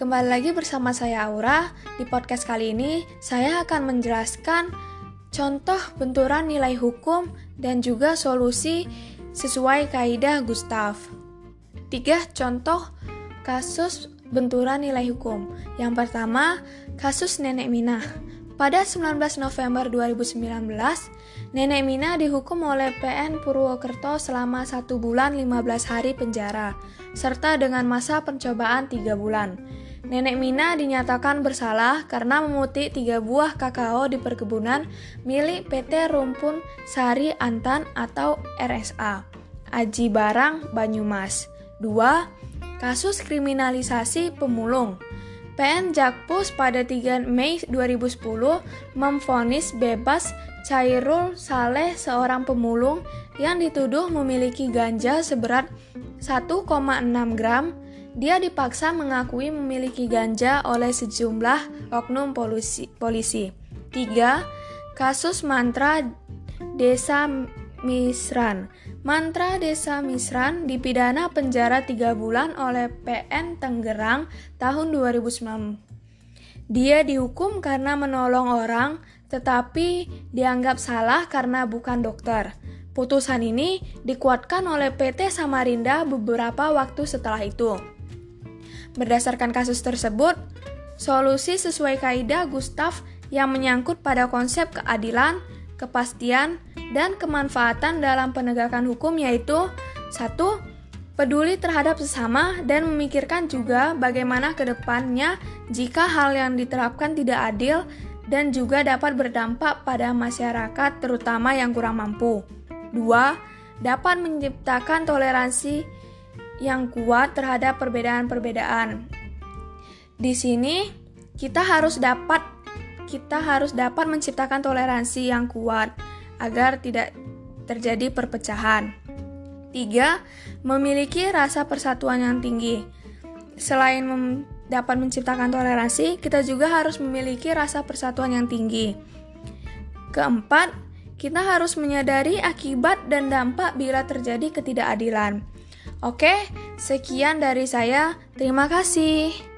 kembali lagi bersama saya Aura. Di podcast kali ini, saya akan menjelaskan contoh benturan nilai hukum dan juga solusi sesuai kaidah Gustav. Tiga contoh kasus benturan nilai hukum. Yang pertama, kasus Nenek Minah. Pada 19 November 2019, Nenek Mina dihukum oleh PN Purwokerto selama satu bulan 15 hari penjara, serta dengan masa pencobaan 3 bulan. Nenek Mina dinyatakan bersalah karena memutik tiga buah kakao di perkebunan milik PT Rumpun Sari Antan atau RSA, Aji Barang, Banyumas. 2. Kasus kriminalisasi pemulung. PN Jakpus pada 3 Mei 2010 memfonis bebas Cairul Saleh seorang pemulung yang dituduh memiliki ganja seberat 1,6 gram. Dia dipaksa mengakui memiliki ganja oleh sejumlah oknum polisi. polisi. 3. Kasus mantra Desa Misran. Mantra Desa Misran dipidana penjara 3 bulan oleh PN Tenggerang tahun 2009. Dia dihukum karena menolong orang, tetapi dianggap salah karena bukan dokter. Putusan ini dikuatkan oleh PT Samarinda beberapa waktu setelah itu. Berdasarkan kasus tersebut, solusi sesuai kaidah Gustav yang menyangkut pada konsep keadilan, kepastian, dan kemanfaatan dalam penegakan hukum yaitu satu peduli terhadap sesama dan memikirkan juga bagaimana ke depannya jika hal yang diterapkan tidak adil dan juga dapat berdampak pada masyarakat terutama yang kurang mampu. 2. Dapat menciptakan toleransi yang kuat terhadap perbedaan-perbedaan. Di sini kita harus dapat kita harus dapat menciptakan toleransi yang kuat agar tidak terjadi perpecahan. 3. Memiliki rasa persatuan yang tinggi. Selain dapat menciptakan toleransi, kita juga harus memiliki rasa persatuan yang tinggi. Keempat, kita harus menyadari akibat dan dampak bila terjadi ketidakadilan. Oke, sekian dari saya. Terima kasih.